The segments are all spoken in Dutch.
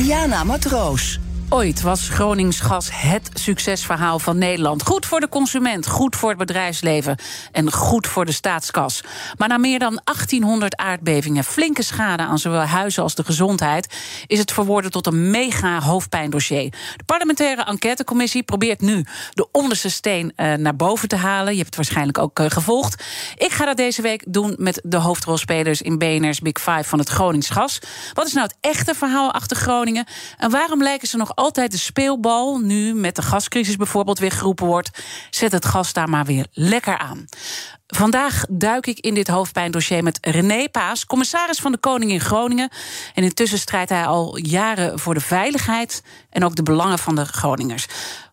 Diana Matroos. Ooit was Gronings gas het succesverhaal van Nederland. Goed voor de consument, goed voor het bedrijfsleven en goed voor de staatskas. Maar na meer dan 1800 aardbevingen, flinke schade aan zowel huizen als de gezondheid, is het verworden tot een mega hoofdpijndossier. De parlementaire enquêtecommissie probeert nu de onderste steen uh, naar boven te halen. Je hebt het waarschijnlijk ook uh, gevolgd. Ik ga dat deze week doen met de hoofdrolspelers in BNR's Big Five van het Gronings gas. Wat is nou het echte verhaal achter Groningen? En waarom lijken ze nog altijd de speelbal, nu met de gascrisis bijvoorbeeld weer geroepen wordt, zet het gas daar maar weer lekker aan. Vandaag duik ik in dit hoofdpijndossier met René Paas, commissaris van de Koning in Groningen. En intussen strijdt hij al jaren voor de veiligheid en ook de belangen van de Groningers.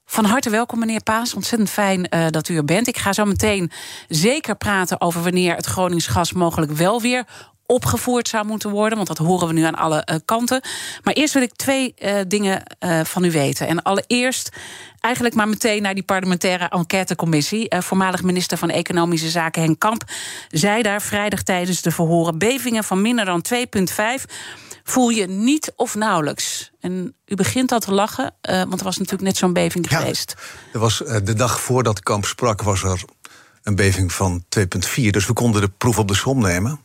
Van harte welkom, meneer Paas. Ontzettend fijn uh, dat u er bent. Ik ga zo meteen zeker praten over wanneer het Gronings gas mogelijk wel weer opgevoerd zou moeten worden. Want dat horen we nu aan alle uh, kanten. Maar eerst wil ik twee uh, dingen uh, van u weten. En allereerst eigenlijk maar meteen naar die parlementaire enquêtecommissie. voormalig minister van Economische Zaken Henk Kamp zei daar vrijdag tijdens de verhoren bevingen van minder dan 2,5 voel je niet of nauwelijks. En u begint al te lachen, want er was natuurlijk net zo'n beving ja, geweest. Er was, de dag voordat Kamp sprak was er een beving van 2,4. Dus we konden de proef op de som nemen.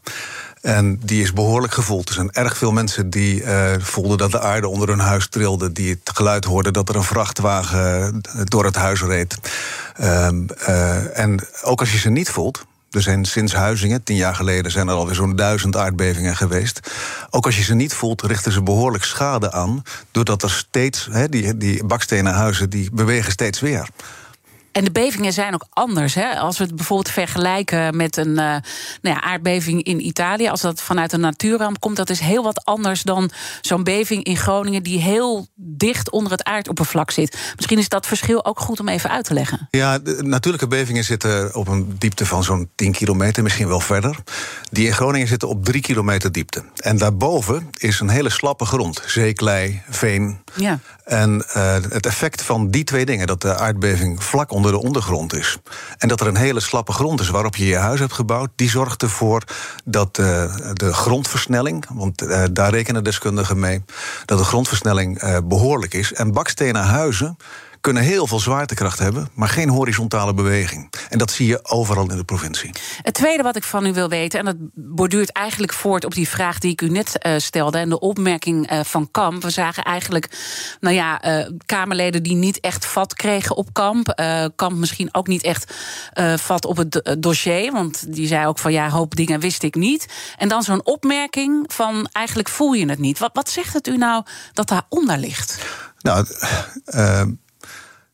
En die is behoorlijk gevoeld. Er zijn erg veel mensen die uh, voelden dat de aarde onder hun huis trilde. Die het geluid hoorden dat er een vrachtwagen door het huis reed. Uh, uh, en ook als je ze niet voelt. Er zijn sinds Huizingen, tien jaar geleden, zijn er alweer zo'n duizend aardbevingen geweest. Ook als je ze niet voelt, richten ze behoorlijk schade aan. Doordat er steeds, die, die bakstenen huizen, die bewegen steeds weer. En de bevingen zijn ook anders. Hè? Als we het bijvoorbeeld vergelijken met een uh, nou ja, aardbeving in Italië, als dat vanuit een natuurramp komt, dat is heel wat anders dan zo'n beving in Groningen die heel dicht onder het aardoppervlak zit. Misschien is dat verschil ook goed om even uit te leggen. Ja, de natuurlijke bevingen zitten op een diepte van zo'n 10 kilometer, misschien wel verder. Die in Groningen zitten op 3 kilometer diepte. En daarboven is een hele slappe grond, zeeklei, veen. Ja. En uh, het effect van die twee dingen, dat de aardbeving vlak onder de ondergrond is. En dat er een hele slappe grond is waarop je je huis hebt gebouwd, die zorgt ervoor dat uh, de grondversnelling, want uh, daar rekenen deskundigen mee, dat de grondversnelling behoorlijk is. En bakstenen huizen kunnen heel veel zwaartekracht hebben, maar geen horizontale beweging. En dat zie je overal in de provincie. Het tweede wat ik van u wil weten, en dat borduurt eigenlijk voort op die vraag die ik u net uh, stelde en de opmerking uh, van Kamp. We zagen eigenlijk, nou ja, uh, Kamerleden die niet echt vat kregen op Kamp. Kamp misschien ook niet echt vat op het dossier, want die zei ook van ja, hoop dingen wist ik niet. En dan zo'n opmerking van eigenlijk voel je het niet. Wat, wat zegt het u nou dat daaronder ligt? Nou,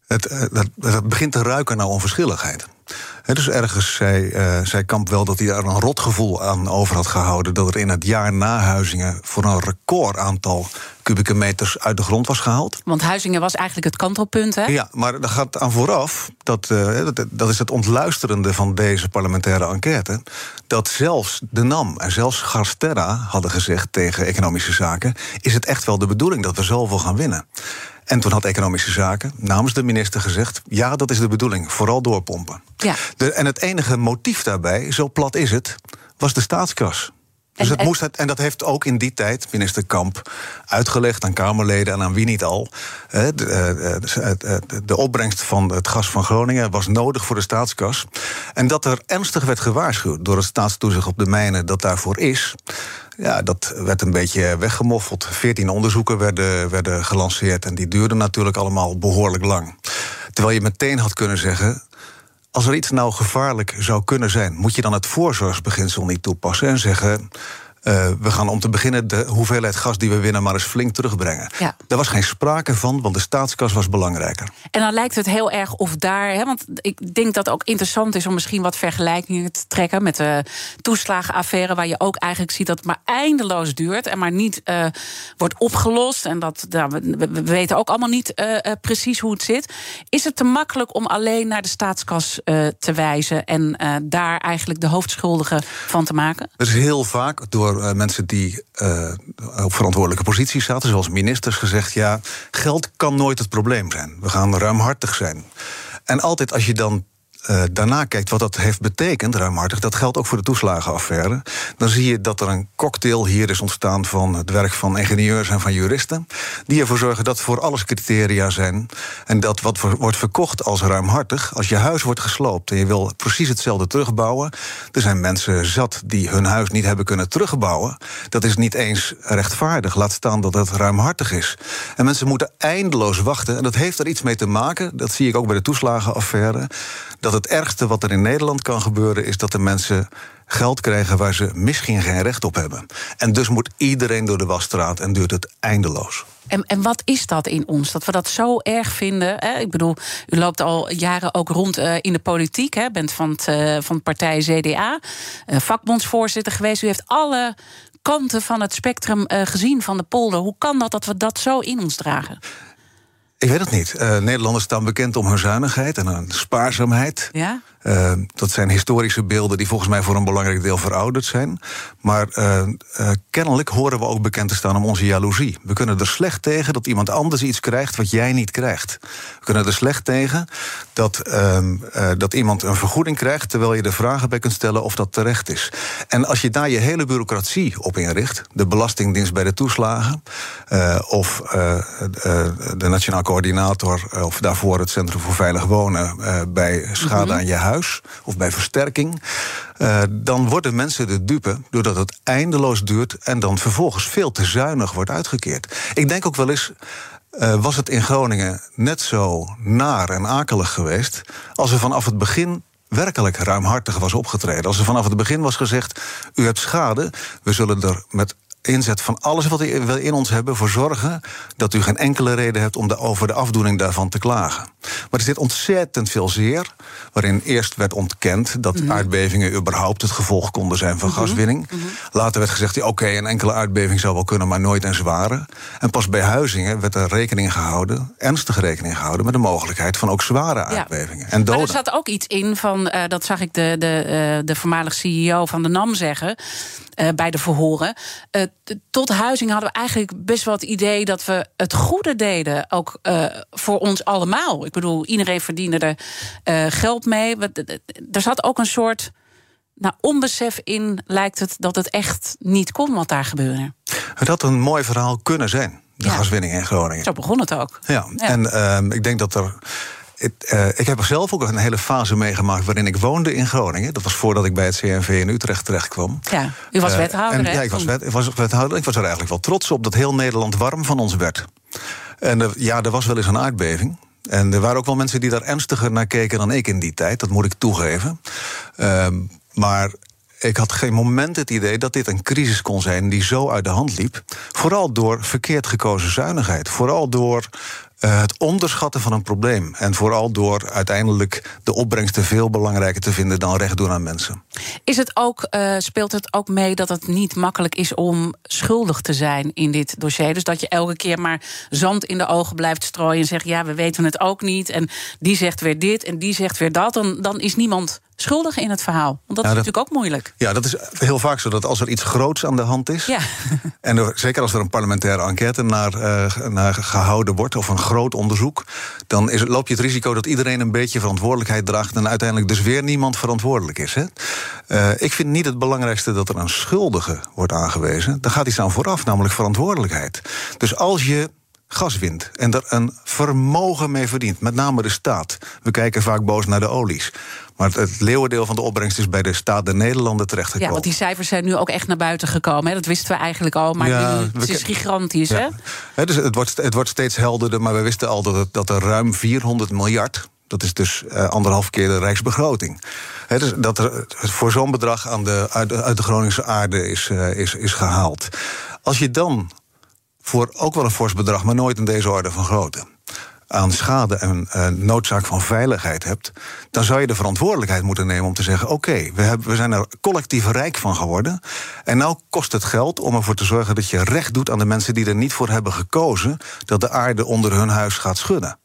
het, het, het, begint te ruiken naar onverschilligheid. He, dus ergens zei, uh, zei Kamp wel dat hij daar een rotgevoel aan over had gehouden. Dat er in het jaar na Huizingen voor een record aantal kubieke meters uit de grond was gehaald. Want Huizingen was eigenlijk het kantelpunt, hè? Ja, maar daar gaat aan vooraf, dat, uh, dat, dat, is het ontluisterende van deze parlementaire enquête... dat zelfs de NAM en zelfs Garsterra hadden gezegd tegen economische zaken... is het echt wel de bedoeling dat we zoveel gaan winnen. En toen had Economische Zaken namens de minister gezegd: ja, dat is de bedoeling, vooral doorpompen. Ja. De, en het enige motief daarbij, zo plat is het, was de staatskas. Dus het moest, en dat heeft ook in die tijd minister Kamp uitgelegd aan Kamerleden en aan wie niet al. De, de, de, opbrengst van het gas van Groningen was nodig voor de staatskas. En dat er ernstig werd gewaarschuwd door het staatstoezicht op de mijnen dat daarvoor is. Ja, dat werd een beetje weggemoffeld. Veertien onderzoeken werden, werden gelanceerd en die duurden natuurlijk allemaal behoorlijk lang. Terwijl je meteen had kunnen zeggen. Als er iets nou gevaarlijk zou kunnen zijn, moet je dan het voorzorgsbeginsel niet toepassen en zeggen. Uh, we gaan om te beginnen de hoeveelheid gas die we winnen maar eens flink terugbrengen. Ja. Daar was geen sprake van, want de staatskas was belangrijker. En dan lijkt het heel erg of daar, hè, want ik denk dat het ook interessant is om misschien wat vergelijkingen te trekken met de toeslagenaffaire, waar je ook eigenlijk ziet dat het maar eindeloos duurt en maar niet uh, wordt opgelost. En dat nou, we, we, weten ook allemaal niet uh, precies hoe het zit. Is het te makkelijk om alleen naar de staatskas te wijzen en daar eigenlijk de hoofdschuldige van te maken? Dat is heel vaak door mensen die op verantwoordelijke posities zaten, zoals ministers, gezegd: ja, geld kan nooit het probleem zijn. We gaan ruimhartig zijn. En altijd als je dan uh, daarna kijkt wat dat heeft betekend, ruimhartig, dat geldt ook voor de toeslagenaffaire, dan zie je dat er een cocktail hier is ontstaan van het werk van ingenieurs en van juristen, die ervoor zorgen dat voor alles criteria zijn en dat wat wordt verkocht als ruimhartig, als je huis wordt gesloopt en je wil precies hetzelfde terugbouwen, er zijn mensen zat die hun huis niet hebben kunnen terugbouwen, dat is niet eens rechtvaardig, laat staan dat het ruimhartig is. En mensen moeten eindeloos wachten en dat heeft er iets mee te maken, dat zie ik ook bij de toeslagenaffaire. Dat het ergste wat er in Nederland kan gebeuren is dat de mensen geld krijgen waar ze misschien geen recht op hebben. En dus moet iedereen door de wasstraat en duurt het eindeloos. En, en wat is dat in ons? Dat we dat zo erg vinden. Hè? Ik bedoel, u loopt al jaren ook rond uh, in de politiek. Hè? Bent van, uh, van de partij CDA. Uh, vakbondsvoorzitter geweest. U heeft alle kanten van het spectrum gezien van de polder. Hoe kan dat dat we dat zo in ons dragen? Ik weet het niet. Uh, Nederlanders staan bekend om hun zuinigheid en hun spaarzaamheid. Ja? Uh, dat zijn historische beelden die volgens mij voor een belangrijk deel verouderd zijn. Maar uh, uh, kennelijk horen we ook bekend te staan om onze jaloezie. We kunnen er slecht tegen dat iemand anders iets krijgt wat jij niet krijgt. We kunnen er slecht tegen dat, ehm, dat iemand een vergoeding krijgt terwijl je de vragen bij kunt stellen of dat terecht is. En als je daar je hele bureaucratie op inricht, de Belastingdienst bij de toeslagen, of de Nationaal Coördinator, of daarvoor het Centrum voor Veilig Wonen bij schade mm -hmm. aan je huis of bij versterking, uh, dan worden mensen de dupe doordat het eindeloos duurt en dan vervolgens veel te zuinig wordt uitgekeerd. Ik denk ook wel eens. Uh, was het in Groningen net zo naar en akelig geweest als er vanaf het begin werkelijk ruimhartig was opgetreden. Als er vanaf het begin was gezegd: u hebt schade, we zullen er met inzet van alles wat we in ons hebben voor zorgen dat u geen enkele reden hebt om de, over de afdoening daarvan te klagen. Maar er zit ontzettend veel zeer, waarin eerst werd ontkend dat mm. aardbevingen überhaupt het gevolg konden zijn van mm -hmm. gaswinning. Mm -hmm. Later werd gezegd, oké, okay, een enkele aardbeving zou wel kunnen, maar nooit een zware. En pas bij Huizingen werd er rekening gehouden, ernstige rekening gehouden, met de mogelijkheid van ook zware aardbevingen. Ja. En doden. Maar er zat ook iets in van, uh, dat zag ik de, de, uh, de voormalig CEO van de NAM zeggen. Uh, bij de verhoren. Uh, tot Huizing hadden we eigenlijk best wel het idee dat we het goede deden, ook uh, voor ons allemaal. Ik bedoel, iedereen verdiende er geld mee. Er zat ook een soort nou, onbesef in, lijkt het, dat het echt niet kon wat daar gebeurde. Het had een mooi verhaal kunnen zijn, de ja. gaswinning in Groningen. Zo begon het ook. Ja, ja. en ik denk dat er ik, uh, ik heb zelf ook een hele fase meegemaakt waarin ik woonde in Groningen. Dat was voordat ik bij het CNV in Utrecht terecht kwam. Ja, u was wethouder, uh, en, Ja, ik was, wet, ik was wethouder. Ik was er eigenlijk wel trots op dat heel Nederland warm van ons werd. En uh, ja, er was wel eens een aardbeving. En er waren ook wel mensen die daar ernstiger naar keken dan ik in die tijd. Dat moet ik toegeven. Ehm, maar ik had geen moment het idee dat dit een crisis kon zijn die zo uit de hand liep. Vooral door verkeerd gekozen zuinigheid. Vooral door uh, het onderschatten van een probleem. En vooral door uiteindelijk de opbrengsten veel belangrijker te vinden dan recht doen aan mensen. Is het ook, uh, speelt het ook mee dat het niet makkelijk is om schuldig te zijn in dit dossier? Dus dat je elke keer maar zand in de ogen blijft strooien en zegt: ja, we weten het ook niet. En die zegt weer dit en die zegt weer dat. Dan is niemand schuldig in het verhaal. Want dat is dat, natuurlijk ook moeilijk. Ja, dat is heel vaak zo dat als er iets groots aan de hand is. Ja. En er, zeker als er een parlementaire enquête naar, uh, naar gehouden wordt, of een groot onderzoek. dan is, loop je het risico dat iedereen een beetje verantwoordelijkheid draagt. en uiteindelijk dus weer niemand verantwoordelijk is. Hè? Uh, ik vind niet het belangrijkste dat er een schuldige wordt aangewezen. Daar gaat iets aan vooraf, namelijk verantwoordelijkheid. Dus als je gas wint en er een vermogen mee verdient, met name de staat. We kijken vaak boos naar de olies. Maar het leeuwendeel van de opbrengst is bij de staat der Nederlanden terechtgekomen. Ja, want die cijfers zijn nu ook echt naar buiten gekomen. Hè? Dat wisten we eigenlijk al, maar ja, nu, het is gigantisch. Ja. Hè? dus het, wordt, het wordt steeds helderder, maar we wisten al dat, het, dat er ruim 400 miljard Dat is dus uh, anderhalf keer de rijksbegroting. He, dus dat er voor zo'n bedrag aan de, uit, uit, de Groningse aarde is, uh, is, is gehaald. Als je dan voor ook wel een fors bedrag, maar nooit in deze orde van grootte aan schade en uh, noodzaak van veiligheid hebt, dan zou je de verantwoordelijkheid moeten nemen om te zeggen: oké, we, we zijn er collectief rijk van geworden. En nou kost het geld om ervoor te zorgen dat je recht doet aan de mensen die er niet voor hebben gekozen dat de aarde onder hun huis gaat schudden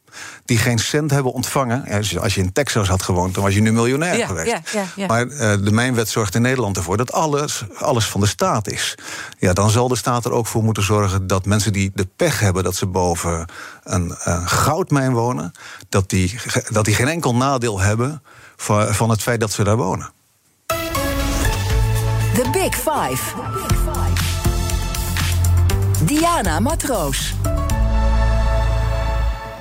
die geen cent hebben ontvangen. Als je in Texas had gewoond, dan was je nu miljonair geweest. Ja, ja, ja. Maar uh, de mijnwet zorgt in Nederland ervoor dat alles, alles van de staat is. Ja, dan zal de staat er ook voor moeten zorgen dat mensen die de pech hebben dat ze boven een, een goudmijn wonen, dat die, dat die geen enkel nadeel hebben van, van het feit dat ze daar wonen. The Big Five. Diana Matroos.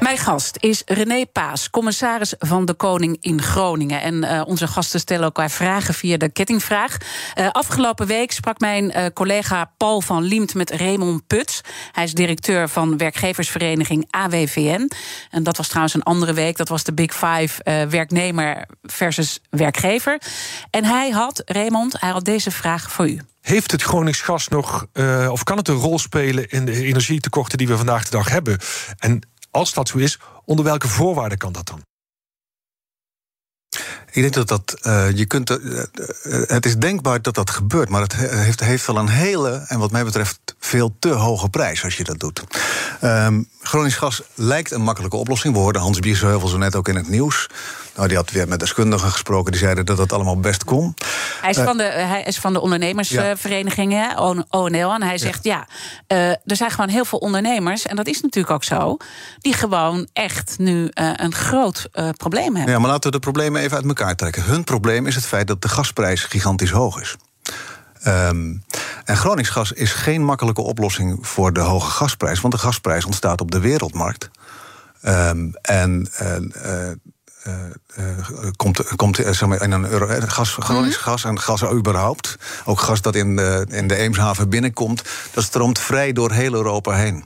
Mijn gast is René Paas, commissaris van de Koning in Groningen. En uh, onze gasten stellen elkaar vragen via de kettingvraag. Uh, afgelopen week sprak mijn uh, collega Paul van Liemt met Raymond Puts. Hij is directeur van werkgeversvereniging AWVN. En dat was trouwens een andere week. Dat was de Big Five werknemer versus werkgever. En hij had, Raymond, hij had deze vraag voor u. Heeft het Gronings gas nog, of kan het een rol spelen in de energietekorten die we vandaag de dag hebben? En als dat zo is, onder welke voorwaarden kan dat dan? Ik denk dat dat. Uh, je kunt, uh, het is denkbaar dat dat gebeurt, maar het heeft, heeft wel een hele, en wat mij betreft, veel te hoge prijs als je dat doet. Um, gas lijkt een makkelijke oplossing. We hoorden Hans Biersheuvel zo net ook in het nieuws. Nou, die had weer met deskundigen gesproken. Die zeiden dat dat allemaal best kon. Hij is, uh, van, de, hij is van de ondernemersvereniging, ja. ONL. En hij zegt, ja, ja uh, er zijn gewoon heel veel ondernemers... en dat is natuurlijk ook zo... die gewoon echt nu uh, een groot probleem hebben. Ja, maar laten we de problemen even uit elkaar trekken. Hun probleem is het feit dat de gasprijs gigantisch hoog is. Um, en Groningsgas is geen makkelijke oplossing voor de hoge gasprijs, want de gasprijs ontstaat op de wereldmarkt. Um, en uh, uh, uh, komt, komt zeg maar, in een euro, gas, mhm. gas en gas überhaupt. Ook gas dat in de, in de Eemshaven binnenkomt. Dat stroomt vrij door heel Europa heen.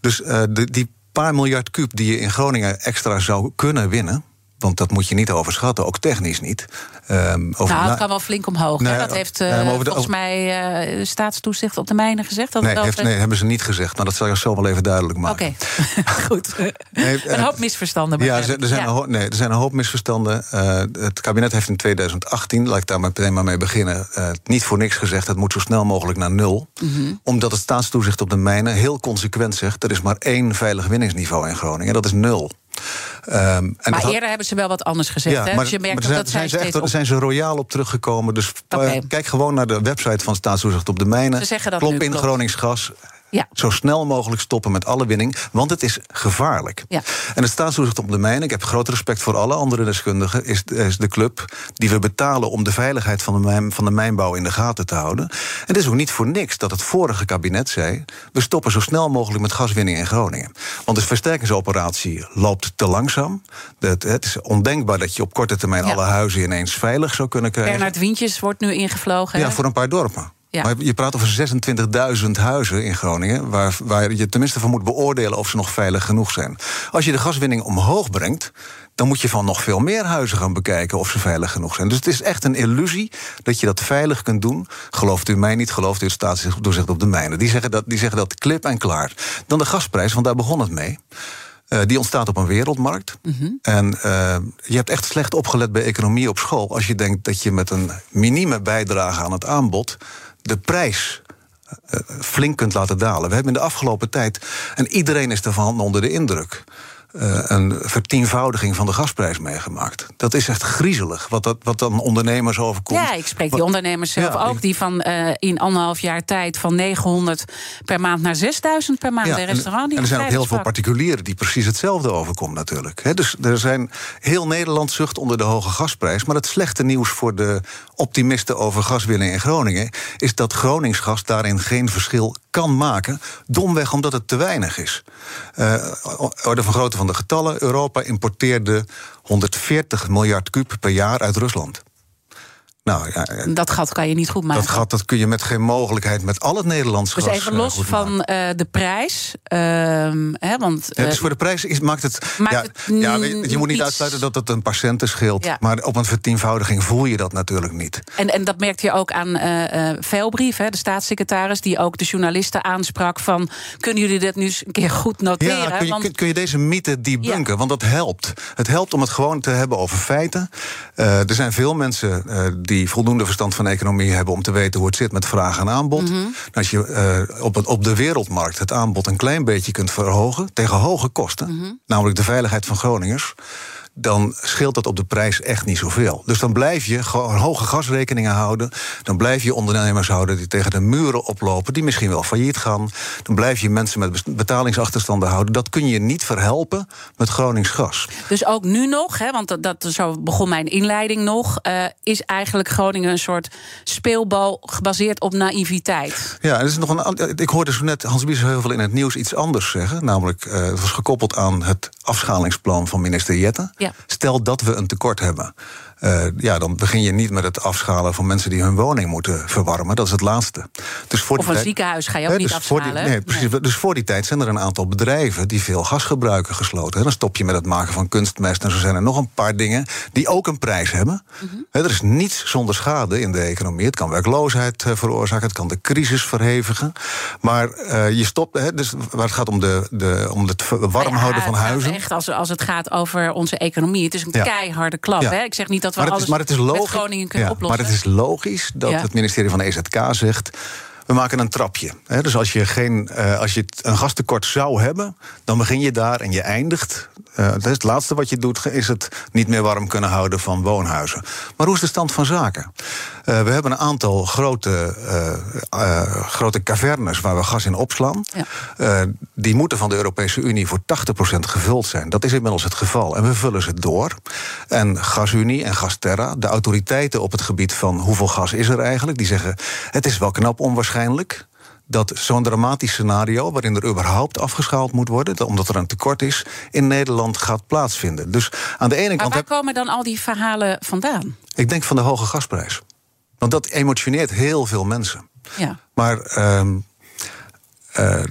Dus de, die paar miljard kuub die je in Groningen extra zou kunnen winnen. Want dat moet je niet overschatten, ook technisch niet. Um, over, nou, het kan wel flink omhoog. Nee, dat heeft uh, nee, volgens mij uh, staatstoezicht op de mijnen gezegd. Dat nee, heeft, nee, hebben ze niet gezegd. Maar dat zal je zo wel even duidelijk maken. Oké, okay. goed. Nee, een hoop misverstanden. Ja, er zijn, ja. Een hoop, nee, er zijn een hoop misverstanden. Uh, het kabinet heeft in 2018, laat ik daar meteen maar mee beginnen... niet voor niks gezegd, het moet zo snel mogelijk naar nul. Mm -hmm. Omdat het staatstoezicht op de mijnen heel consequent zegt... er is maar één veilig winningsniveau in Groningen, dat is nul. Um, en maar eerder hebben ze wel wat anders gezegd. Ja, hè? Maar, dus je merkt maar dat zijn, ze echt, op... zijn ze royaal op teruggekomen. Dus okay. kijk gewoon naar de website van Staatstoezicht op de Mijnen. Ze zeggen dat Klop nu, in klopt. Gronings gas. Ja. Zo snel mogelijk stoppen met alle winning, want het is gevaarlijk. Ja. En het staatstoezicht op de mijnen, ik heb groot respect voor alle andere deskundigen, is, is de club die we betalen om de veiligheid van de, mijn, van de mijnbouw in de gaten te houden. En het is ook niet voor niks dat het vorige kabinet zei: we stoppen zo snel mogelijk met gaswinning in Groningen. Want de versterkingsoperatie loopt te langzaam. Het, het is ondenkbaar dat je op korte termijn ja. alle huizen ineens veilig zou kunnen krijgen. Bernard Wientjes wordt nu ingevlogen. Ja, voor een paar dorpen. Ja. Maar je praat over 26.000 huizen in Groningen... Waar, waar je tenminste van moet beoordelen of ze nog veilig genoeg zijn. Als je de gaswinning omhoog brengt... dan moet je van nog veel meer huizen gaan bekijken of ze veilig genoeg zijn. Dus het is echt een illusie dat je dat veilig kunt doen. Gelooft u mij niet, gelooft u het staatsdoorzicht op de mijnen. Die zeggen, dat, die zeggen dat klip en klaar. Dan de gasprijs, want daar begon het mee. Uh, die ontstaat op een wereldmarkt. Mm -hmm. En uh, je hebt echt slecht opgelet bij economie op school... als je denkt dat je met een minieme bijdrage aan het aanbod de prijs uh, flink kunt laten dalen. We hebben in de afgelopen tijd, en iedereen is ervan onder de indruk. Uh, een vertienvoudiging van de gasprijs meegemaakt. Dat is echt griezelig, wat, dat, wat dan ondernemers overkomt. Ja, ik spreek die ondernemers zelf ja, ook, die van uh, in anderhalf jaar tijd van 900 per maand naar 6000 per maand ja, bij restaurant. Die en er zijn ook heel veel particulieren die precies hetzelfde overkomt natuurlijk. He, dus er zijn heel Nederland zucht onder de hoge gasprijs. Maar het slechte nieuws voor de optimisten over gaswinning in Groningen... is dat Groningsgas daarin geen verschil kan maken. Domweg omdat het te weinig is. Uh, orde van grootte van de getallen. Europa importeerde 140 miljard kuub per jaar uit Rusland. Nou, ja, Dat gat kan je niet goed maken. dat gat dat kun je met geen mogelijkheid met al het Nederlands dus gas, even eh, los van eh, de prijs. ehm, hè, want, Ja, eh, dus voor de prijs is, maakt het. maakt ja, het ja, je, je moet niet iets- uitsluiten dat het een paar centen scheelt. Ja. Maar op een vertienvoudiging voel je dat natuurlijk niet. En, en dat merkte je ook aan Veilbrief, hè, de staatssecretaris, die ook de journalisten aansprak van kunnen jullie dit nu eens een keer goed noteren? Ja, kun je, Want- kun, je deze mythe debunken? Want dat helpt. Het helpt om het gewoon te hebben over feiten. Er zijn veel mensen eh, die voldoende verstand van economie hebben om te weten hoe het zit met vraag en aanbod. Mhm. En Als je eh, op, het, op de wereldmarkt het aanbod een klein beetje kunt verhogen tegen hoge kosten, Mhm. namelijk de veiligheid van Groningers. Dan scheelt dat op de prijs echt niet zoveel. Dus dan blijf je gewoon hoge gasrekeningen houden. Dan blijf je ondernemers houden die tegen de muren oplopen, die misschien wel failliet gaan. Dan blijf je mensen met betalingsachterstanden houden. Dat kun je niet verhelpen met Gronings gas. Dus ook nu nog, hè, want dat, dat, zo begon mijn inleiding nog, eh, is eigenlijk Groningen een soort speelbal gebaseerd op naïviteit. Ja, en er is nog een, ik hoorde zo net Hans Biesheuvel in het nieuws iets anders zeggen. Namelijk, eh, het was gekoppeld aan het afschalingsplan van minister Jette. Ja. Stel dat we een tekort hebben. Eh, ja, dan begin je niet met het afschalen van mensen die hun woning moeten verwarmen. Dat is het laatste. Dus voor Of een tijd- ziekenhuis ga je ook Hè, niet dus afschalen. die- nee, precies. Dus voor die tijd zijn er een aantal bedrijven die veel gasgebruiken gesloten. Hè. Dan stop je met het maken van kunstmest. En zo zijn er nog een paar dingen die ook een prijs hebben. Mhm. Hè, er is niets zonder schade in de economie. Het kan werkloosheid eh, veroorzaken, het kan de crisis verhevigen. Maar eh, je stopt, hè, dus waar het gaat om, de, de, om het warm ja, houden van huizen. Echt, als, als het gaat over onze economie. Het is een Ja. keiharde klap. Ja. Hè? Ik zeg niet dat we Maar het alles is, maar het is met logisch, Groningen kunnen ja, oplossen. Maar het is logisch dat Ja. het ministerie van de EZK zegt. We maken een trapje. Hè, dus als je, geen, eh, als je een gastekort zou hebben, dan begin je daar en je eindigt. eh, dat is het laatste wat je doet, is het niet meer warm kunnen houden van woonhuizen. Maar hoe is de stand van zaken? Eh, we hebben een aantal grote, grote cavernes waar we gas in opslaan. Ja. Die moeten van de Europese Unie voor 80% gevuld zijn. Dat is inmiddels het geval. En we vullen ze door. En GasUnie en Gasterra, de autoriteiten op het gebied van hoeveel gas is er eigenlijk, die zeggen: het is wel knap onwaarschijnlijk dat zo'n dramatisch scenario, waarin er überhaupt afgeschaald moet worden, dat- omdat er een tekort is, in Nederland gaat plaatsvinden. Dus aan de ene Maar kant waar heb komen dan al die verhalen vandaan? ik denk van de hoge gasprijs. Want dat emotioneert heel veel mensen. Ja. Maar eh,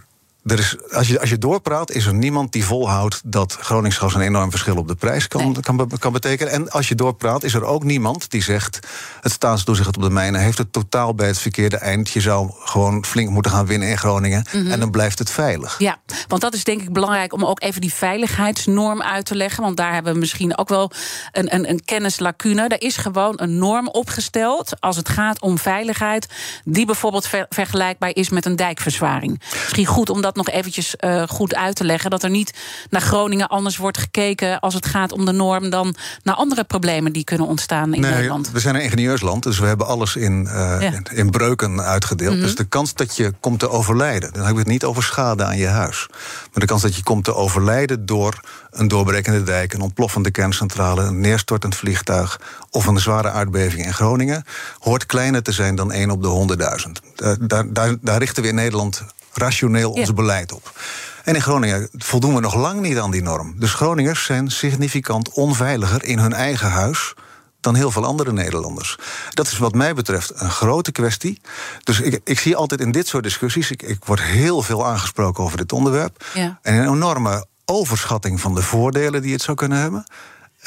er is, als, je, als je doorpraat, is er niemand die volhoudt dat Groningsgas een enorm verschil op de prijs kan, Nee. kan, kan betekenen. En als je doorpraat, is er ook niemand die zegt: het staatstoezicht op de mijnen heeft het totaal bij het verkeerde eind. Je zou gewoon flink moeten gaan winnen in Groningen. Mhm. En dan blijft het veilig. Ja, want dat is denk ik belangrijk om ook even die veiligheidsnorm uit te leggen. Want daar hebben we misschien ook wel een, een, een kennislacune. Er is gewoon een norm opgesteld als het gaat om veiligheid. die bijvoorbeeld ver- vergelijkbaar is met een dijkverzwaring. Misschien goed om dat nog eventjes eh, goed uit te leggen. Dat er niet naar Groningen anders wordt gekeken als het gaat om de norm. dan naar andere problemen die kunnen ontstaan in Nederland. we zijn een ingenieursland, dus we hebben alles in, eh, Ja. in, in breuken uitgedeeld. Mhm. Dus de kans dat je komt te overlijden, dan heb ik het niet over schade aan je huis. Maar de kans dat je komt te overlijden door een doorbrekende dijk, een ontploffende kerncentrale, een neerstortend vliegtuig of een zware aardbeving in Groningen, hoort kleiner te zijn dan 1 op de 100.000. Eh, daar, daar, daar richten we in Nederland rationeel ons Ja. beleid op. En in Groningen voldoen we nog lang niet aan die norm. Dus Groningers zijn significant onveiliger in hun eigen huis dan heel veel andere Nederlanders. Dat is wat mij betreft een grote kwestie. Dus ik, ik zie altijd in dit soort discussies... Ik, ik word heel veel aangesproken over dit onderwerp... Ja. en een enorme overschatting van de voordelen die het zou kunnen hebben...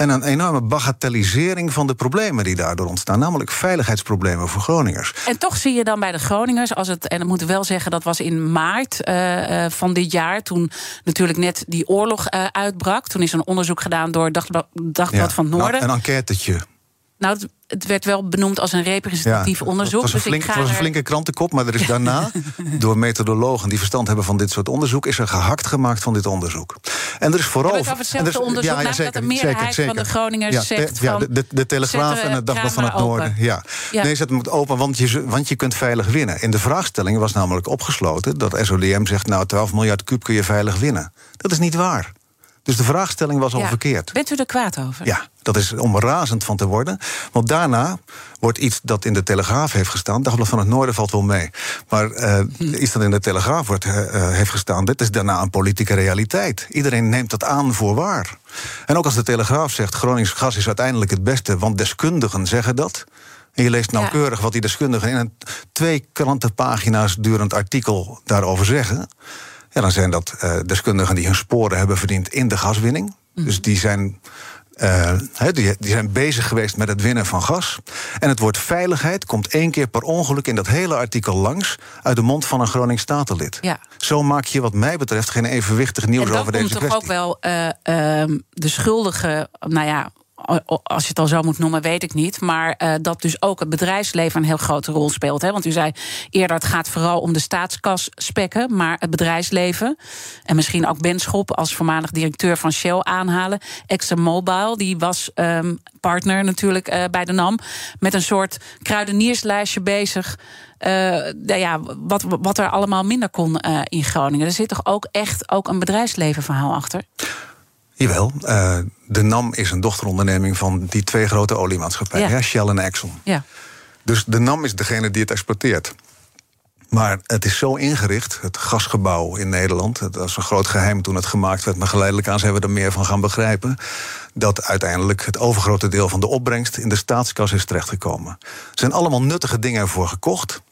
en een enorme bagatellisering van de problemen die daardoor ontstaan... namelijk veiligheidsproblemen voor Groningers. En toch zie je dan bij de Groningers, als het, en dat moeten we wel zeggen, dat was in maart eh, eh, van dit jaar, toen natuurlijk net die oorlog eh, uitbrak. Toen is een onderzoek gedaan door Dagblad, Dagblad van het Noorden. Nou, een enquêtetje. Nou, het, werd wel benoemd als een representatief onderzoek. Het was, een dus ik flink, ga het was een flinke krantenkop, maar er is daarna, door methodologen die verstand hebben van dit soort onderzoek, is er gehakt gemaakt van dit onderzoek. En er is vooral. Het er hetzelfde is- onderzoek, namelijk dat de meerderheid van de Groningers ja, zegt ja, van, de, de, de Telegraaf en het Dagblad van het Noorden. Ja. Ja. Nee, zet hem open, want je, want je kunt veilig winnen. In de vraagstelling was namelijk opgesloten dat SODM zegt: nou, 12 miljard kuub kun je veilig winnen. Dat is niet waar. Dus de vraagstelling was al Ja. verkeerd. Bent u er kwaad over? Ja, dat is om razend van te worden. Want daarna wordt iets dat in de Telegraaf heeft gestaan... Dagblad van het Noorden valt wel mee. Maar eh, iets dat in de Telegraaf wordt, eh, eh, heeft gestaan... dit is daarna een politieke realiteit. Iedereen neemt dat aan voor waar. En ook als de Telegraaf zegt... Gronings gas is uiteindelijk het beste, want deskundigen zeggen dat... En je leest nauwkeurig wat die deskundigen in een twee krantenpagina's durend artikel daarover zeggen. Ja, dan zijn dat uh, deskundigen die hun sporen hebben verdiend in de gaswinning. Mhm. Dus die zijn uh, die, die, zijn bezig geweest met het winnen van gas. En het woord veiligheid komt één keer per ongeluk in dat hele artikel langs uit de mond van een Gronings statenlid. Ja. Zo maak je, wat mij betreft, geen evenwichtig nieuws over deze kwestie. En dat komt toch ook wel uh, uh, de schuldige, nou ja, als je het al zo moet noemen, weet ik niet. Maar uh, dat dus ook het bedrijfsleven een heel grote rol speelt. Hè? Want u zei eerder, het gaat vooral om de staatskas spekken. Maar het bedrijfsleven, en misschien ook Ben Schop als voormalig directeur van Shell aanhalen. ExxonMobil, die was um, partner natuurlijk uh, bij de NAM. Met een soort kruidenierslijstje bezig. Uh, nou ja, wat, wat er allemaal minder kon in Groningen. Er zit toch ook echt ook een bedrijfslevenverhaal achter? Jawel, uh, de NAM is een dochteronderneming van die twee grote oliemaatschappijen, ja. Shell en Exxon. Ja. Dus de NAM is degene die het exploiteert. Maar het is zo ingericht, het gasgebouw in Nederland. Dat was een groot geheim toen het gemaakt werd, maar geleidelijk aan zijn we er meer van gaan begrijpen. Dat uiteindelijk het overgrote deel van de opbrengst in de staatskas is terechtgekomen. Er zijn allemaal nuttige dingen ervoor gekocht.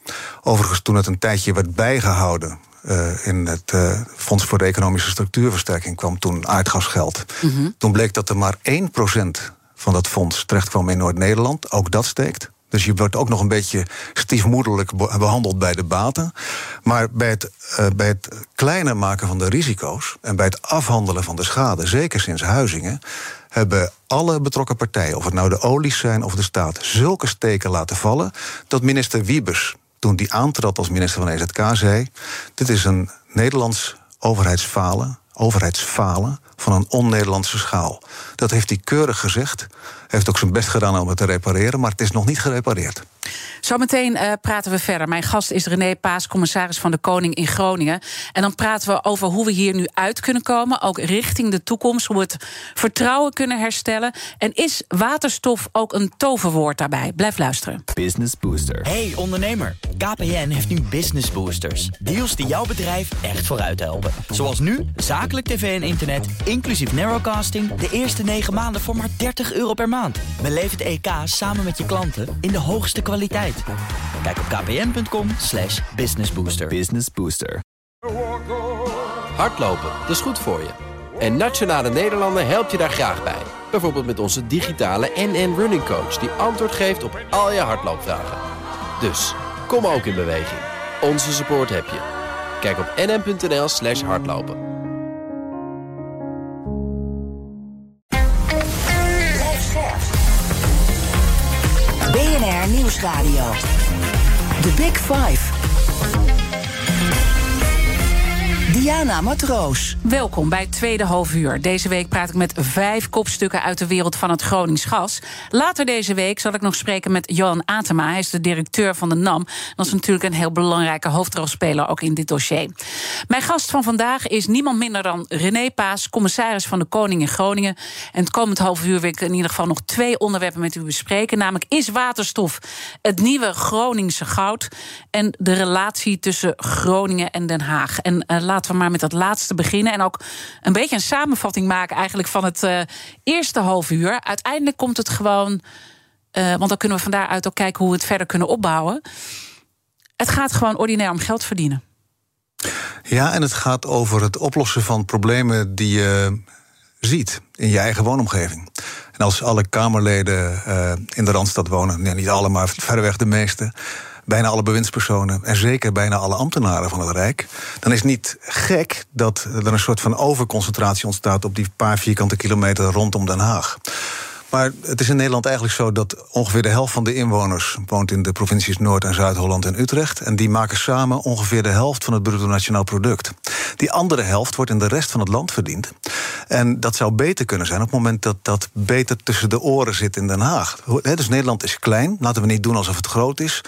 Overigens, toen het een tijdje werd bijgehouden, uh, in het uh, Fonds voor de Economische Structuurversterking kwam toen aardgasgeld. Mm -hmm. Toen bleek dat er maar 1% van dat fonds terecht kwam in Noord-Nederland. Ook dat steekt. Dus je wordt ook nog een beetje stiefmoederlijk behandeld bij de baten. Maar bij het, uh, bij het kleiner maken van de risico's en bij het afhandelen van de schade, zeker sinds Huizingen, hebben alle betrokken partijen, of het nou de olies zijn of de staat, zulke steken laten vallen dat minister Wiebes toen die aantrad als minister van EZK, zei: Dit is een Nederlands overheidsfalen, overheidsfalen van een on-Nederlandse schaal. Dat heeft hij keurig gezegd. Heeft ook zijn best gedaan om het te repareren, maar het is nog niet gerepareerd. Zometeen uh, praten we verder. Mijn gast is René Paas, commissaris van de Koning in Groningen. En dan praten we over hoe we hier nu uit kunnen komen. Ook richting de toekomst. Hoe we het vertrouwen kunnen herstellen. En is waterstof ook een toverwoord daarbij? Blijf luisteren. Business Booster. Hey ondernemer. KPN heeft nu Business Boosters. Deals die jouw bedrijf echt vooruit helpen. Zoals nu, zakelijk tv en internet, inclusief narrowcasting... de eerste negen maanden voor maar 30 euro per maand. Beleef het EK samen met je klanten in de hoogste kwaliteit. Kijk op kpn.com slash businessbooster. Business Booster. Hardlopen, dat is goed voor je. En Nationale Nederlanden helpt je daar graag bij. Bijvoorbeeld met onze digitale NN Running Coach... die antwoord geeft op al je hardloopvragen. Dus, kom ook in beweging. Onze support heb je. Kijk op nn.nl slash hardlopen. Nieuwsradio. The Big Five. Diana Matroos. Welkom bij tweede halfuur. Deze week praat ik met vijf kopstukken uit de wereld van het Gronings gas. Later deze week zal ik nog spreken met Johan Atema. Hij is de directeur van de NAM. Dat is natuurlijk een heel belangrijke hoofdrolspeler ook in dit dossier. Mijn gast van vandaag is niemand minder dan René Paas, commissaris van de Koning in Groningen. En het komend half uur wil ik in ieder geval nog twee onderwerpen met u bespreken. Namelijk is waterstof het nieuwe Groningse goud en de relatie tussen Groningen en Den Haag. En uh, laten we maar met dat laatste beginnen. En ook een beetje een samenvatting maken eigenlijk van het uh, eerste half uur. Uiteindelijk komt het gewoon. Uh, want dan kunnen we van daaruit ook kijken hoe we het verder kunnen opbouwen. Het gaat gewoon ordinair om geld verdienen. Ja, en het gaat over het oplossen van problemen die je ziet in je eigen woonomgeving. En als alle Kamerleden uh, in de Randstad wonen, nee, niet alle, maar verreweg de meeste bijna alle bewindspersonen en zeker bijna alle ambtenaren van het Rijk, dan is het niet gek dat er een soort van overconcentratie ontstaat op die paar vierkante kilometer rondom Den Haag. Maar het is in Nederland eigenlijk zo dat ongeveer de helft van de inwoners woont in de provincies Noord- en Zuid-Holland en Utrecht. En die maken samen ongeveer de helft van het bruto nationaal product. Die andere helft wordt in de rest van het land verdiend. En dat zou beter kunnen zijn op het moment dat dat beter tussen de oren zit in Den Haag. Dus Nederland is klein. Laten we niet doen alsof het groot is.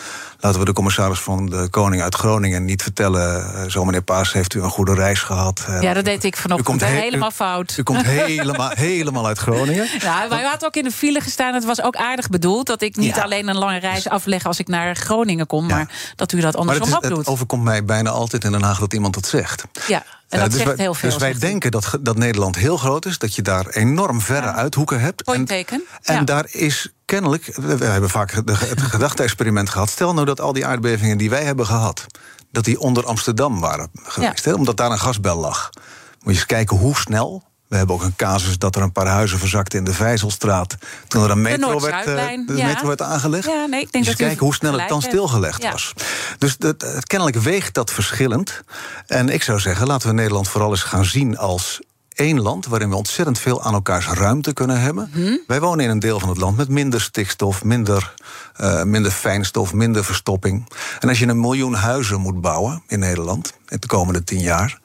Laten we de commissaris van de Koning uit Groningen niet vertellen. Zo, meneer Paas, heeft u een goede reis gehad? Ja, dat deed ik vanochtend. U komt he helemaal fout. U komt helemaal, helemaal uit Groningen. Ja, wij hadden ook in de file gestaan. Het was ook aardig bedoeld dat ik niet ja. alleen een lange reis afleg als ik naar Groningen kom, ja. maar dat u dat andersom ook doet. Het overkomt mij bijna altijd in Den Haag dat iemand dat zegt. Ja. En dat dus zegt wij, heel veel. Dus wij denken dat, dat Nederland heel groot is, dat je daar enorm verre ja. uithoeken hebt. Point taken. En ja. daar is kennelijk, we hebben vaak het gedachte-experiment gehad. Stel nou dat al die aardbevingen die wij hebben gehad, dat die onder Amsterdam waren geweest, hè, omdat daar een gasbel lag. Moet je eens kijken hoe snel we hebben ook een casus dat er een paar huizen verzakten in de Vijzelstraat. Toen er een metro, werd, uh, de ja. metro werd aangelegd. Ja, nee, ik denk dus dat kijken hoe snel het dan stilgelegd was. Dus dat, kennelijk weegt dat verschillend. En ik zou zeggen, laten we Nederland vooral eens gaan zien als één land waarin we ontzettend veel aan elkaars ruimte kunnen hebben. Hm? Wij wonen in een deel van het land met minder stikstof, minder, uh, minder fijnstof, minder verstopping. En als je een miljoen huizen moet bouwen in Nederland in de komende tien jaar.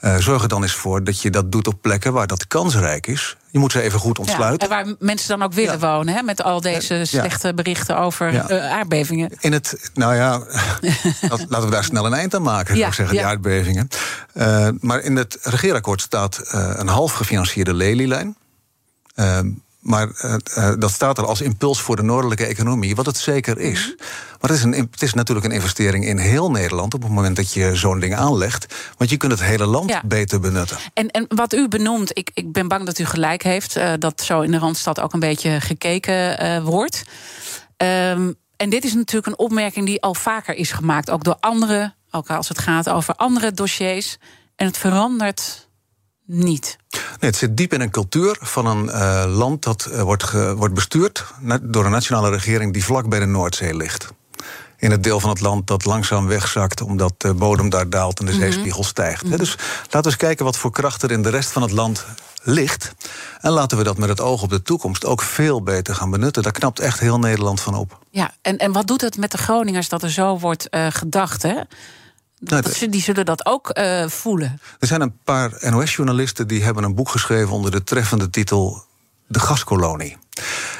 Uh, zorg er dan eens voor dat je dat doet op plekken waar dat kansrijk is. Je moet ze even goed ontsluiten. Ja, en waar mensen dan ook willen ja. wonen, hè, met al deze ja. slechte berichten over uh, aardbevingen. In het, nou ja, laten we daar snel een eind aan maken, zou ik zeggen, die aardbevingen. Uh, maar in het regeerakkoord staat een half gefinancierde lelielijn. Maar uh, uh, dat staat er als impuls voor de noordelijke economie, wat het zeker is. Maar het is, een, het is natuurlijk een investering in heel Nederland op het moment dat je zo'n ding aanlegt. Want je kunt het hele land ja. beter benutten. En, en wat u benoemt, ik, ik ben bang dat u gelijk heeft, uh, dat zo in de Randstad ook een beetje gekeken wordt. Um, en dit is natuurlijk een opmerking die al vaker is gemaakt, ook door anderen, ook als het gaat over andere dossiers. En het verandert niet. Nee, het zit diep in een cultuur van een uh, land dat uh, wordt, ge, wordt bestuurd door een nationale regering die vlak bij de Noordzee ligt. In het deel van het land dat langzaam wegzakt omdat de bodem daar daalt en de zeespiegel stijgt. Mm -hmm. Dus laten we eens kijken wat voor kracht er in de rest van het land ligt. En laten we dat met het oog op de toekomst ook veel beter gaan benutten. Daar knapt echt heel Nederland van op. Ja, en, en wat doet het met de Groningers dat er zo wordt uh, gedacht, hè? Dat, die zullen dat ook uh, voelen. Er zijn een paar NOS-journalisten die hebben een boek geschreven onder de treffende titel De gaskolonie.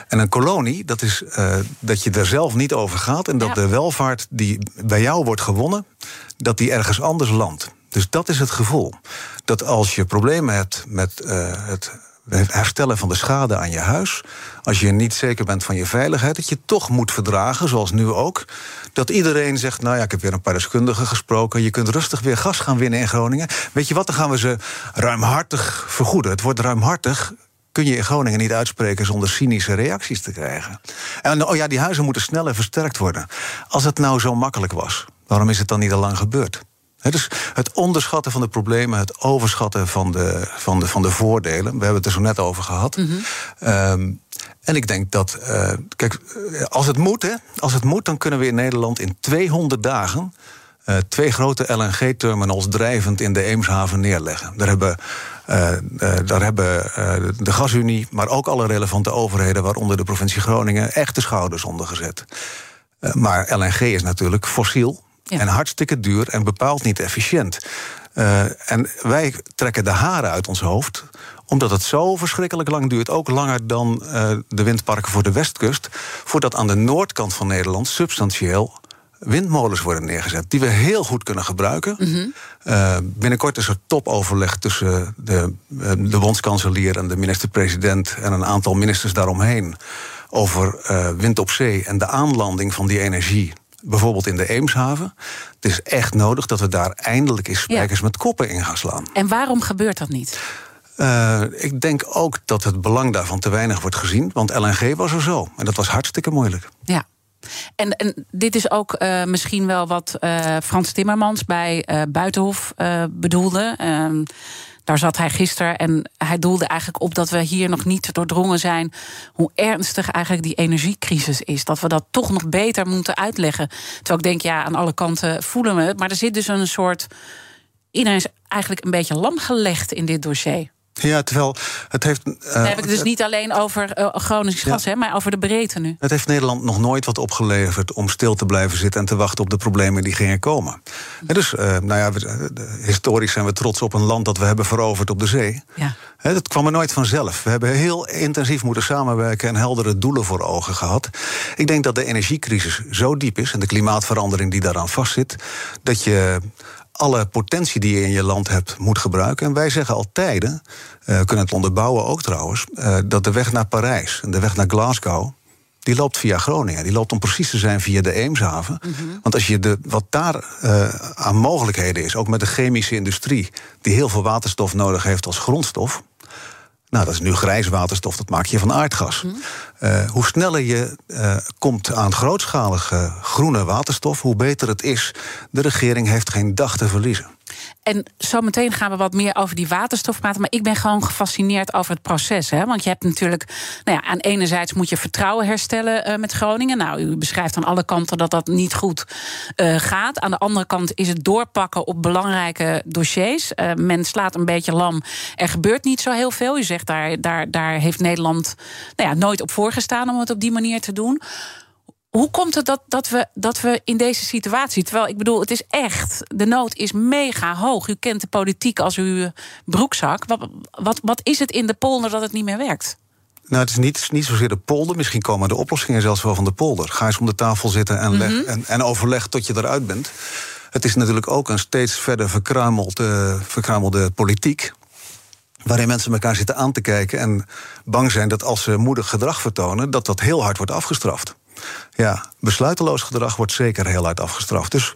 En een kolonie, dat is uh, dat je er zelf niet over gaat en dat ja. de welvaart die bij jou wordt gewonnen, dat die ergens anders landt. Dus dat is het gevoel. Dat als je problemen hebt met uh, het herstellen van de schade aan je huis. Als je niet zeker bent van je veiligheid, dat je toch moet verdragen, zoals nu ook. Dat iedereen zegt: Nou ja, ik heb weer een paar deskundigen gesproken. Je kunt rustig weer gas gaan winnen in Groningen. Weet je wat, dan gaan we ze ruimhartig vergoeden. Het wordt ruimhartig. Kun je in Groningen niet uitspreken zonder cynische reacties te krijgen. En oh ja, die huizen moeten snel en versterkt worden. Als het nou zo makkelijk was, waarom is het dan niet al lang gebeurd? He, dus het onderschatten van de problemen, het overschatten van de, van de, van de voordelen. We hebben het er zo net over gehad. Mm -hmm. um, en ik denk dat, uh, kijk, als het moet, hè, als het moet, dan kunnen we in Nederland in 200 dagen uh, twee grote LNG-terminals drijvend in de Eemshaven neerleggen. Daar hebben, uh, uh, daar hebben de Gasunie, maar ook alle relevante overheden, waaronder de provincie Groningen, echt de schouders onder gezet. maar LNG is natuurlijk fossiel. Ja. En hartstikke duur en bepaald niet efficiënt. Uh, en wij trekken de haren uit ons hoofd omdat het zo verschrikkelijk lang duurt, ook langer dan uh, de windparken voor de westkust, voordat aan de noordkant van Nederland substantieel windmolens worden neergezet, die we heel goed kunnen gebruiken. Mm -hmm. uh, binnenkort is er topoverleg tussen de, de bondskanselier en de minister-president en een aantal ministers daaromheen over wind op zee en de aanlanding van die energie bijvoorbeeld in de Eemshaven. Het is echt nodig dat we daar eindelijk eens spijkers ja. met koppen in gaan slaan. En waarom gebeurt dat niet? Uh, ik denk ook dat het belang daarvan te weinig wordt gezien. Want LNG was er zo. En dat was hartstikke moeilijk. Ja. En, en dit is ook uh, misschien wel wat uh, Frans Timmermans bij Buitenhof bedoelde. Daar zat hij gisteren en hij doelde eigenlijk op dat we hier nog niet doordrongen zijn hoe ernstig eigenlijk die energiecrisis is. Dat we dat toch nog beter moeten uitleggen. Terwijl ik denk, ja, aan alle kanten voelen we het. Maar er zit dus een soort. Iedereen is eigenlijk een beetje lam gelegd in dit dossier. Ja, terwijl het heeft. Uh, Dan heb ik het dus niet alleen over uh, Gronings gas, ja. hè, maar over de breedte nu. Het heeft Nederland nog nooit wat opgeleverd om stil te blijven zitten en te wachten op de problemen die gingen komen. En dus, uh, nou ja, we, historisch zijn we trots op een land dat we hebben veroverd op de zee. Ja. He, dat kwam er nooit vanzelf. We hebben heel intensief moeten samenwerken en heldere doelen voor ogen gehad. Ik denk dat de energiecrisis zo diep is en de klimaatverandering die daaraan vastzit, dat je alle potentie die je in je land hebt moet gebruiken. En wij zeggen al tijden, uh, kunnen het onderbouwen ook trouwens, uh, dat de weg naar Parijs en de weg naar Glasgow. Die loopt via Groningen. Die loopt om precies te zijn via de Eemshaven. Mm -hmm. Want als je de, wat daar uh, aan mogelijkheden is, ook met de chemische industrie, die heel veel waterstof nodig heeft als grondstof. Nou, dat is nu grijs waterstof, dat maak je van aardgas. Uh, hoe sneller je uh, komt aan grootschalige groene waterstof, hoe beter het is. De regering heeft geen dag te verliezen. En zometeen gaan we wat meer over die waterstof praten. Maar ik ben gewoon gefascineerd over het proces. Hè? Want je hebt natuurlijk. Nou ja, aan enerzijds moet je vertrouwen herstellen uh, met Groningen. Nou, u beschrijft aan alle kanten dat dat niet goed gaat. Aan de andere kant is het doorpakken op belangrijke dossiers. Men slaat een beetje lam. Er gebeurt niet zo heel veel. U zegt daar, daar, daar heeft Nederland nou ja, nooit op voorgestaan om het op die manier te doen. Hoe komt het dat, dat, we, dat we in deze situatie. Terwijl ik bedoel, het is echt. De nood is mega hoog. U kent de politiek als uw broekzak. Wat, wat, wat is het in de polder dat het niet meer werkt? Nou, het is niet, niet zozeer de polder. Misschien komen de oplossingen zelfs wel van de polder. Ga eens om de tafel zitten en, leg, mm -hmm. en, en, overleg tot je eruit bent. Het is natuurlijk ook een steeds verder verkruimelde, verkruimelde politiek. Waarin mensen elkaar zitten aan te kijken en bang zijn dat als ze moedig gedrag vertonen, dat dat heel hard wordt afgestraft. Ja, besluiteloos gedrag wordt zeker heel hard afgestraft. Dus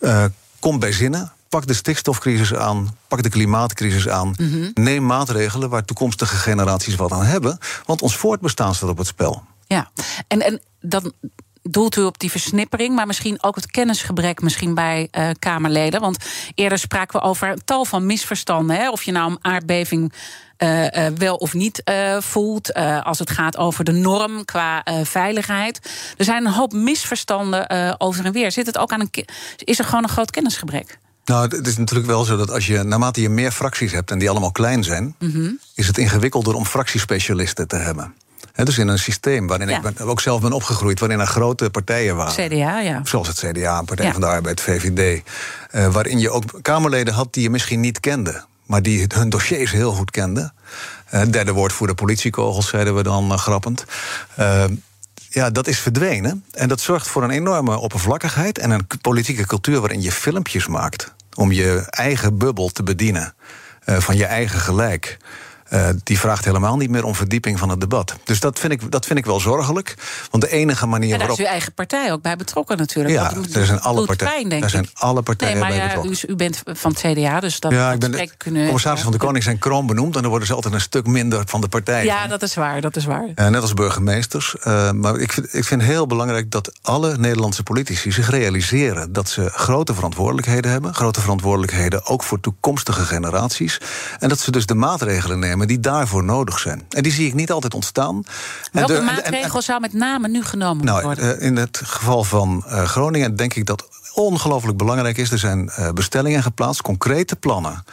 uh, kom bij zinnen. Pak de stikstofcrisis aan, pak de klimaatcrisis aan. Mm -hmm. Neem maatregelen waar toekomstige generaties wat aan hebben. Want ons voortbestaan staat op het spel. Ja, en, en dan doelt u op die versnippering, maar misschien ook het kennisgebrek misschien bij uh, Kamerleden. Want eerder spraken we over een tal van misverstanden. Hè? Of je nou een aardbeving uh, uh, wel of niet uh, voelt. als het gaat over de norm qua veiligheid. Er zijn een hoop misverstanden over en weer. Zit het ook aan een, is er gewoon een groot kennisgebrek? Nou, het is natuurlijk wel zo dat als je, naarmate je meer fracties hebt en die allemaal klein zijn, mm -hmm. is het ingewikkelder om fractiespecialisten te hebben. He, dus in een systeem waarin ja. ik ben, ook zelf ben opgegroeid, waarin er grote partijen waren. CDA, ja. Zoals het CDA, Partij ja. van de Arbeid, VVD. Uh, waarin je ook Kamerleden had die je misschien niet kende maar die hun dossiers heel goed kenden. Uh, derde woord voor de politiekogels, zeiden we dan uh, grappend. Ja, dat is verdwenen. En dat zorgt voor een enorme oppervlakkigheid en een politieke cultuur waarin je filmpjes maakt. Om je eigen bubbel te bedienen. van je eigen gelijk. Uh, die vraagt helemaal niet meer om verdieping van het debat. Dus dat vind ik, dat vind ik wel zorgelijk. Want de enige manier en daar waarop... is uw eigen partij ook bij betrokken natuurlijk. Ja, dat er zijn alle, partij, pijn, daar zijn alle partijen nee, maar bij ja, betrokken. U, u, bent van het CDA, dus dat Ja, ik ben de kunnen, commissaris van de Koning zijn kroon benoemd... en dan worden ze altijd een stuk minder van de partij. Ja, dat is waar, dat is waar. Uh, net als burgemeesters. Uh, maar ik vind, ik vind heel belangrijk dat alle Nederlandse politici zich realiseren... dat ze grote verantwoordelijkheden hebben. Grote verantwoordelijkheden ook voor toekomstige generaties. En dat ze dus de maatregelen nemen die daarvoor nodig zijn. En die zie ik niet altijd ontstaan. Welke en de, maatregel en, en, zou met name nu genomen nou, worden? Uh, in het geval van uh, Groningen denk ik dat ongelooflijk belangrijk is. Er zijn uh, bestellingen geplaatst, concrete plannen.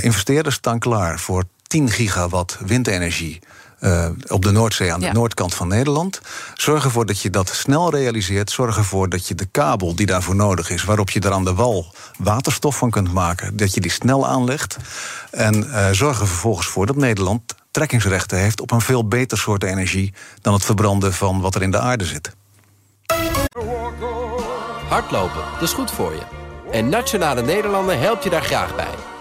investeerders staan klaar voor 10 gigawatt windenergie. Uh, op de Noordzee aan ja. de noordkant van Nederland. Zorg ervoor dat je dat snel realiseert. Zorg ervoor dat je de kabel die daarvoor nodig is, waarop je er aan de wal waterstof van kunt maken, dat je die snel aanlegt. En uh, zorg er vervolgens voor dat Nederland trekkingsrechten heeft op een veel beter soort energie dan het verbranden van wat er in de aarde zit. Hardlopen, dat is goed voor je. En Nationale Nederlanden helpt je daar graag bij.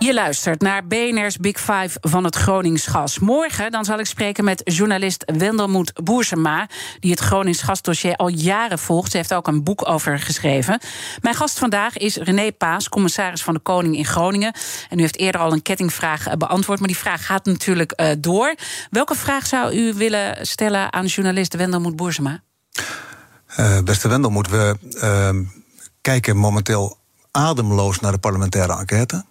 Je luistert naar BNR's Big Five van het Groningsgas. Morgen dan zal ik spreken met journalist Wendelmoed Boersema... die het Gronings gasdossier al jaren volgt. Ze heeft ook een boek over geschreven. Mijn gast vandaag is René Paas, commissaris van de Koning in Groningen. En u heeft eerder al een kettingvraag beantwoord... maar die vraag gaat natuurlijk uh, door. Welke vraag zou u willen stellen aan journalist Wendelmoed Boersema? Uh, beste Wendelmoed, we kijken momenteel ademloos naar de parlementaire enquête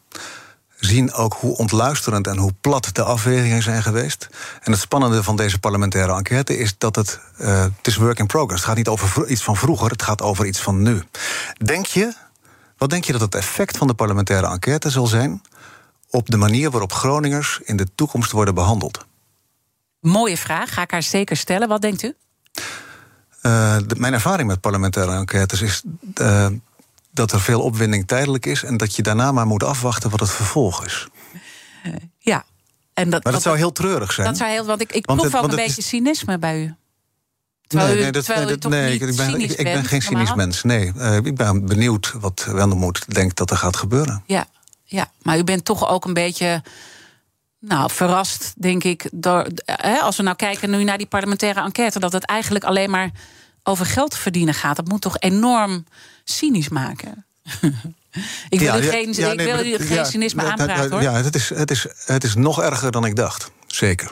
zien ook hoe ontluisterend en hoe plat de afwegingen zijn geweest. En het spannende van deze parlementaire enquête is dat het, uh, het is work in progress. Het gaat niet over iets van vroeger, het gaat over iets van nu. Denk je, wat denk je dat het effect van de parlementaire enquête zal zijn op de manier waarop Groningers in de toekomst worden behandeld? Mooie vraag, ga ik haar zeker stellen. Wat denkt u? Uh, de, mijn ervaring met parlementaire enquêtes is uh, dat er veel opwinding tijdelijk is en dat je daarna maar moet afwachten wat het vervolg is. Uh, ja. En dat, maar dat zou heel treurig zijn. Dat zou heel, want ik, ik proef ook een beetje is... cynisme bij u. Terwijl nee, nee, dat, nee, dat, nee ik, ben, ik, ik ben geen cynisch mens. Nee, uh, ik ben benieuwd wat Wendelmoed denkt dat er gaat gebeuren. Ja, ja, maar u bent toch ook een beetje nou, verrast, denk ik, door, hè, als we nou kijken nu naar die parlementaire enquête, dat het eigenlijk alleen maar over geld verdienen gaat. Dat moet toch enorm cynisch maken. ik wil ja, u geen, ja, nee, wil u geen cynisme aanpraten hoor. Ja, het is, het, is, het is nog erger dan ik dacht. Zeker.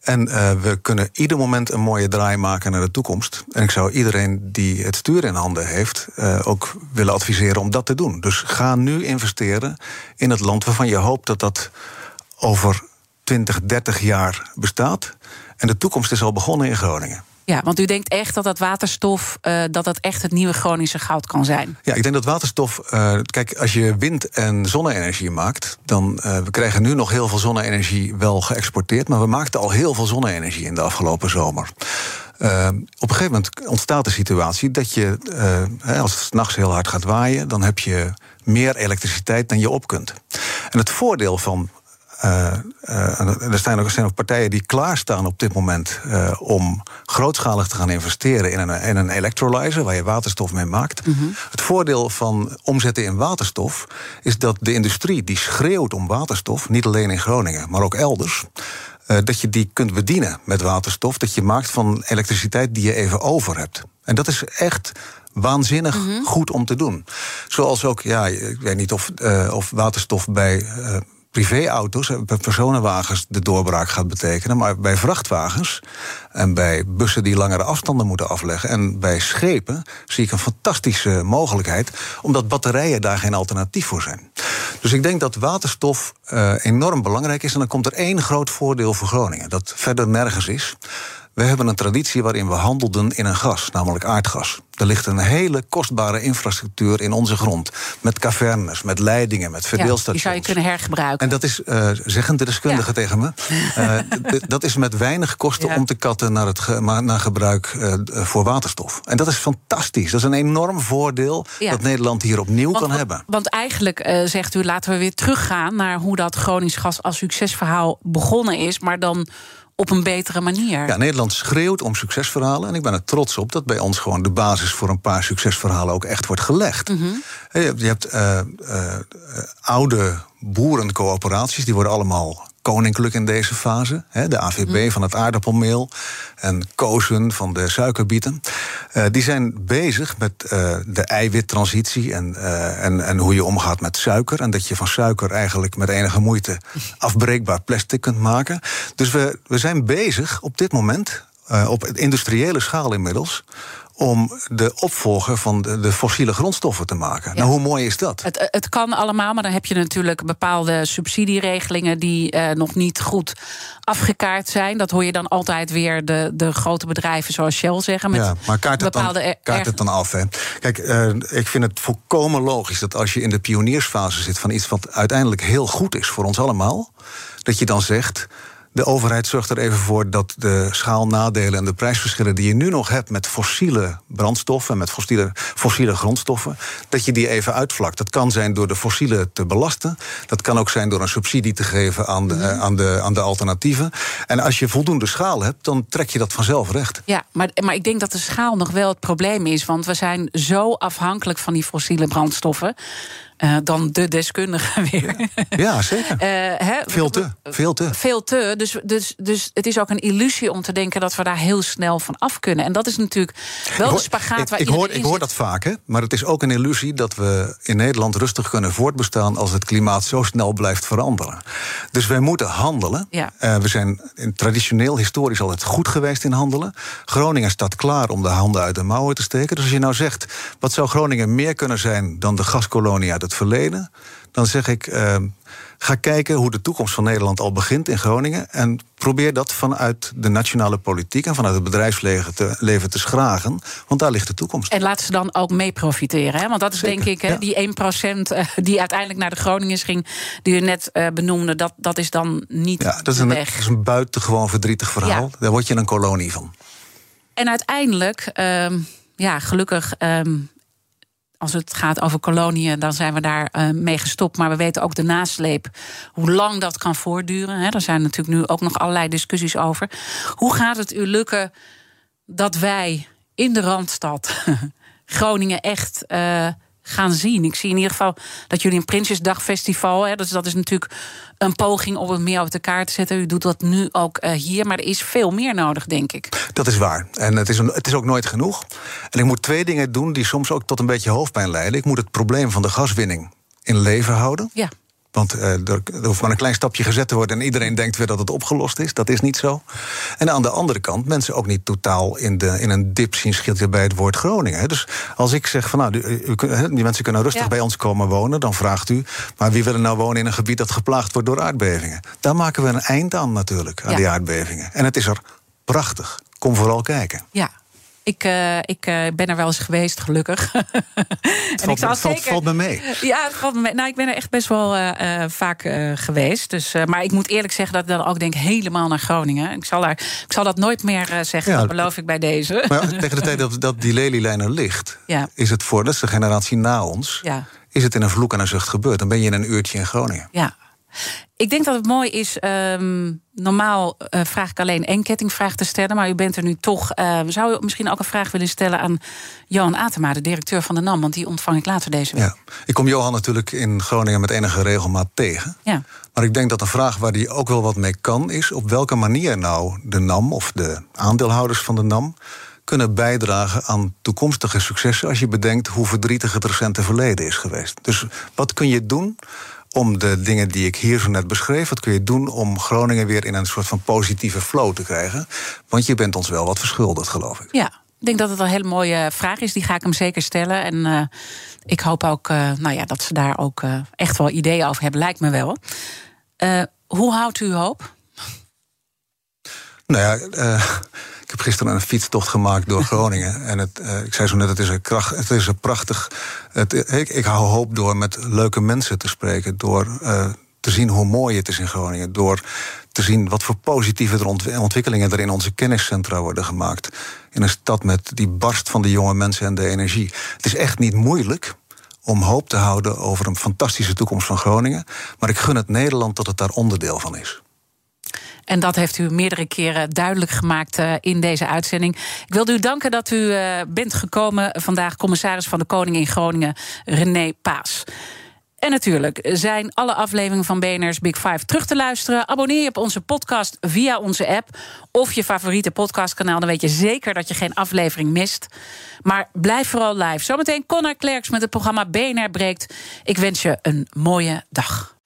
En uh, we kunnen ieder moment een mooie draai maken naar de toekomst. En ik zou iedereen die het stuur in handen heeft uh, ook willen adviseren om dat te doen. Dus ga nu investeren in het land waarvan je hoopt dat dat over 20, 30 jaar bestaat. En de toekomst is al begonnen in Groningen. Ja, want u denkt echt dat dat waterstof uh, dat dat echt het nieuwe Groningse goud kan zijn? Ja, ik denk dat waterstof. Uh, kijk, als je wind- en zonne-energie maakt, dan uh, we krijgen nu nog heel veel zonne-energie wel geëxporteerd, maar we maakten al heel veel zonne-energie in de afgelopen zomer. Op een gegeven moment ontstaat de situatie dat je, als het s'nachts heel hard gaat waaien, dan heb je meer elektriciteit dan je op kunt. En het voordeel van uh, uh, er zijn ook, ook partijen die klaarstaan op dit moment uh, om grootschalig te gaan investeren in een, in een electrolyzer waar je waterstof mee maakt. Mm -hmm. Het voordeel van omzetten in waterstof is dat de industrie die schreeuwt om waterstof, niet alleen in Groningen, maar ook elders. dat je die kunt bedienen met waterstof. Dat je maakt van elektriciteit die je even over hebt. En dat is echt waanzinnig mm -hmm. goed om te doen. Zoals ook, ja, ik weet niet of, uh, of waterstof bij uh, privéauto's, bij personenwagens, de doorbraak gaat betekenen. Maar bij vrachtwagens en bij bussen die langere afstanden moeten afleggen. En bij schepen zie ik een fantastische mogelijkheid, omdat batterijen daar geen alternatief voor zijn. Dus ik denk dat waterstof uh, enorm belangrijk is. En dan komt er één groot voordeel voor Groningen, dat verder nergens is. We hebben een traditie waarin we handelden in een gas, namelijk aardgas. Er ligt een hele kostbare infrastructuur in onze grond. Met cavernes, met leidingen, met verdeelstations. Ja, die zou je kunnen hergebruiken. En dat is, uh, zeggen de deskundigen ja. tegen me... Uh, dat is met weinig kosten ja. om te katten naar, het ge naar gebruik uh, voor waterstof. En dat is fantastisch. Dat is een enorm voordeel dat Nederland hier opnieuw want, kan hebben. Want eigenlijk zegt u, laten we weer teruggaan... naar hoe dat Gronings gas als succesverhaal begonnen is... maar dan op een betere manier. Ja, Nederland schreeuwt om succesverhalen. En ik ben er trots op dat bij ons gewoon de basis voor een paar succesverhalen ook echt wordt gelegd. Mm -hmm. Je hebt uh, uh, oude boerencoöperaties, die worden allemaal koninklijk in deze fase. De AVB mm. van het aardappelmeel en Kozen van de suikerbieten. Uh, die zijn bezig met uh, de eiwittransitie en, uh, en, en hoe je omgaat met suiker. En dat je van suiker eigenlijk met enige moeite afbreekbaar plastic kunt maken. Dus we, we zijn bezig op dit moment, op industriële schaal inmiddels om de opvolger van de, de fossiele grondstoffen te maken. Ja. Nou, hoe mooi is dat? Het, het kan allemaal, maar dan heb je natuurlijk bepaalde subsidieregelingen die uh, nog niet goed afgekaart zijn. Dat hoor je dan altijd weer de, de grote bedrijven zoals Shell zeggen. Met ja, maar kaart het, bepaalde dan, kaart het dan af. Hè. Kijk, uh, ik vind het volkomen logisch dat als je in de pioniersfase zit van iets wat uiteindelijk heel goed is voor ons allemaal, dat je dan zegt de overheid zorgt er even voor dat de schaalnadelen en de prijsverschillen die je nu nog hebt met fossiele brandstoffen, met fossiele, fossiele grondstoffen, dat je die even uitvlakt. Dat kan zijn door de fossiele te belasten. Dat kan ook zijn door een subsidie te geven aan de, mm. aan de, aan de alternatieven. En als je voldoende schaal hebt, dan trek je dat vanzelf recht. Ja, maar, maar ik denk dat de schaal nog wel het probleem is. Want we zijn zo afhankelijk van die fossiele brandstoffen. Uh, dan de deskundige weer. Ja, zeker. Uh, hè, veel te. Veel te. Veel te. Dus, dus, dus het is ook een illusie om te denken dat we daar heel snel van af kunnen. En dat is natuurlijk wel de spagaat ik, waar ik hoor, ik hoor dat vaak, hè? maar het is ook een illusie dat we in Nederland rustig kunnen voortbestaan als het klimaat zo snel blijft veranderen. Dus wij moeten handelen. Ja. Uh, we zijn traditioneel, historisch altijd goed geweest in handelen. Groningen staat klaar om de handen uit de mouwen te steken. Dus als je nou zegt, wat zou Groningen meer kunnen zijn dan de gaskolonie uit het verleden, dan zeg ik. Uh, ga kijken hoe de toekomst van Nederland al begint in Groningen. En probeer dat vanuit de nationale politiek en vanuit het bedrijfsleven te, leven te schragen. Want daar ligt de toekomst. En laten ze dan ook mee profiteren. Hè? Want dat is denk ik hè, die 1% uh, die uiteindelijk naar de Groningers ging, die u net uh, benoemde, dat, dat is dan niet. Ja, dat is, een, dat is een buitengewoon verdrietig verhaal. Ja. Daar word je een kolonie van. En uiteindelijk, um, ja, gelukkig. Um, als het gaat over koloniën, dan zijn we daar uh, mee gestopt. Maar we weten ook de nasleep, hoe lang dat kan voortduren. Hè. Zijn natuurlijk nu ook nog allerlei discussies over. Hoe gaat het u lukken dat wij in de Randstad Groningen echt uh, gaan zien. Ik zie in ieder geval dat jullie een Prinsjesdagfestival... Hè, dus dat is natuurlijk een poging om het meer op de kaart te zetten. U doet dat nu ook uh, hier, maar er is veel meer nodig, denk ik. Dat is waar. En het is, een, het is ook nooit genoeg. En ik moet twee dingen doen die soms ook tot een beetje hoofdpijn leiden. Ik moet het probleem van de gaswinning in leven houden. Ja. Want uh, er, er, hoeft maar een klein stapje gezet te worden en iedereen denkt weer dat het opgelost is. Dat is niet zo. En aan de andere kant, mensen ook niet totaal in, de, in een dip zien schieten bij het woord Groningen. Hè. Dus als ik zeg van nou, u, die mensen kunnen rustig ja. bij ons komen wonen, dan vraagt u, maar wie wil er nou wonen in een gebied dat geplaagd wordt door aardbevingen? Daar maken we een eind aan natuurlijk, aan ja. die aardbevingen. En het is er prachtig. Kom vooral kijken. Ja, ik, uh, ik uh, ben er wel eens geweest, gelukkig. en valt, ik zal valt, zeker, valt me mee. Ja, het valt me mee. Nou, ik ben er echt best wel uh, vaak geweest. Dus, maar ik moet eerlijk zeggen dat ik dan ook denk helemaal naar Groningen. Ik zal, daar, ik zal dat nooit meer zeggen, ja, dat beloof ik bij deze. Maar tegen de tijd dat, dat die lelielijn er ligt... Ja. is het voor, dat is de generatie na ons... Ja. is het in een vloek en een zucht gebeurd. Dan ben je in een uurtje in Groningen. Ja. Ik denk dat het mooi is. Um, normaal uh, vraag ik alleen één kettingvraag te stellen. Maar u bent er nu toch. Uh, zou u misschien ook een vraag willen stellen aan Johan Atema, de directeur van de NAM? Want die ontvang ik later deze week. Ja. Ik kom Johan natuurlijk in Groningen met enige regelmaat tegen. Ja. Maar ik denk dat een vraag waar hij ook wel wat mee kan, is op welke manier nou de NAM of de aandeelhouders van de NAM kunnen bijdragen aan toekomstige successen. als je bedenkt hoe verdrietig het recente verleden is geweest. Dus wat kun je doen om de dingen die ik hier zo net beschreef. Wat kun je doen om Groningen weer in een soort van positieve flow te krijgen? Want je bent ons wel wat verschuldigd, geloof ik. Ja. Ik denk dat het een hele mooie vraag is. Die ga ik hem zeker stellen. En uh, ik hoop ook uh, nou ja, dat ze daar ook uh, echt wel ideeën over hebben. Lijkt me wel. hoe houdt u hoop? Nou ja, ik heb gisteren een fietstocht gemaakt door Groningen. En het, uh, ik zei zo net, het is een, kracht, het is een prachtig. Het, ik, ik hou hoop door met leuke mensen te spreken. Door uh, te zien hoe mooi het is in Groningen. Door te zien wat voor positieve ontwikkelingen er in onze kenniscentra worden gemaakt. In een stad met die barst van de jonge mensen en de energie. Het is echt niet moeilijk om hoop te houden over een fantastische toekomst van Groningen. Maar ik gun het Nederland dat het daar onderdeel van is. En dat heeft u meerdere keren duidelijk gemaakt uh, in deze uitzending. Ik wilde u danken dat u uh, bent gekomen vandaag, commissaris van de Koning in Groningen, René Paas. En natuurlijk zijn alle afleveringen van BNR's Big Five terug te luisteren. Abonneer je op onze podcast via onze app of je favoriete podcastkanaal. Dan weet je zeker dat je geen aflevering mist. Maar blijf vooral live. Zometeen Connor Klerks met het programma BNR Breekt. Ik wens je een mooie dag.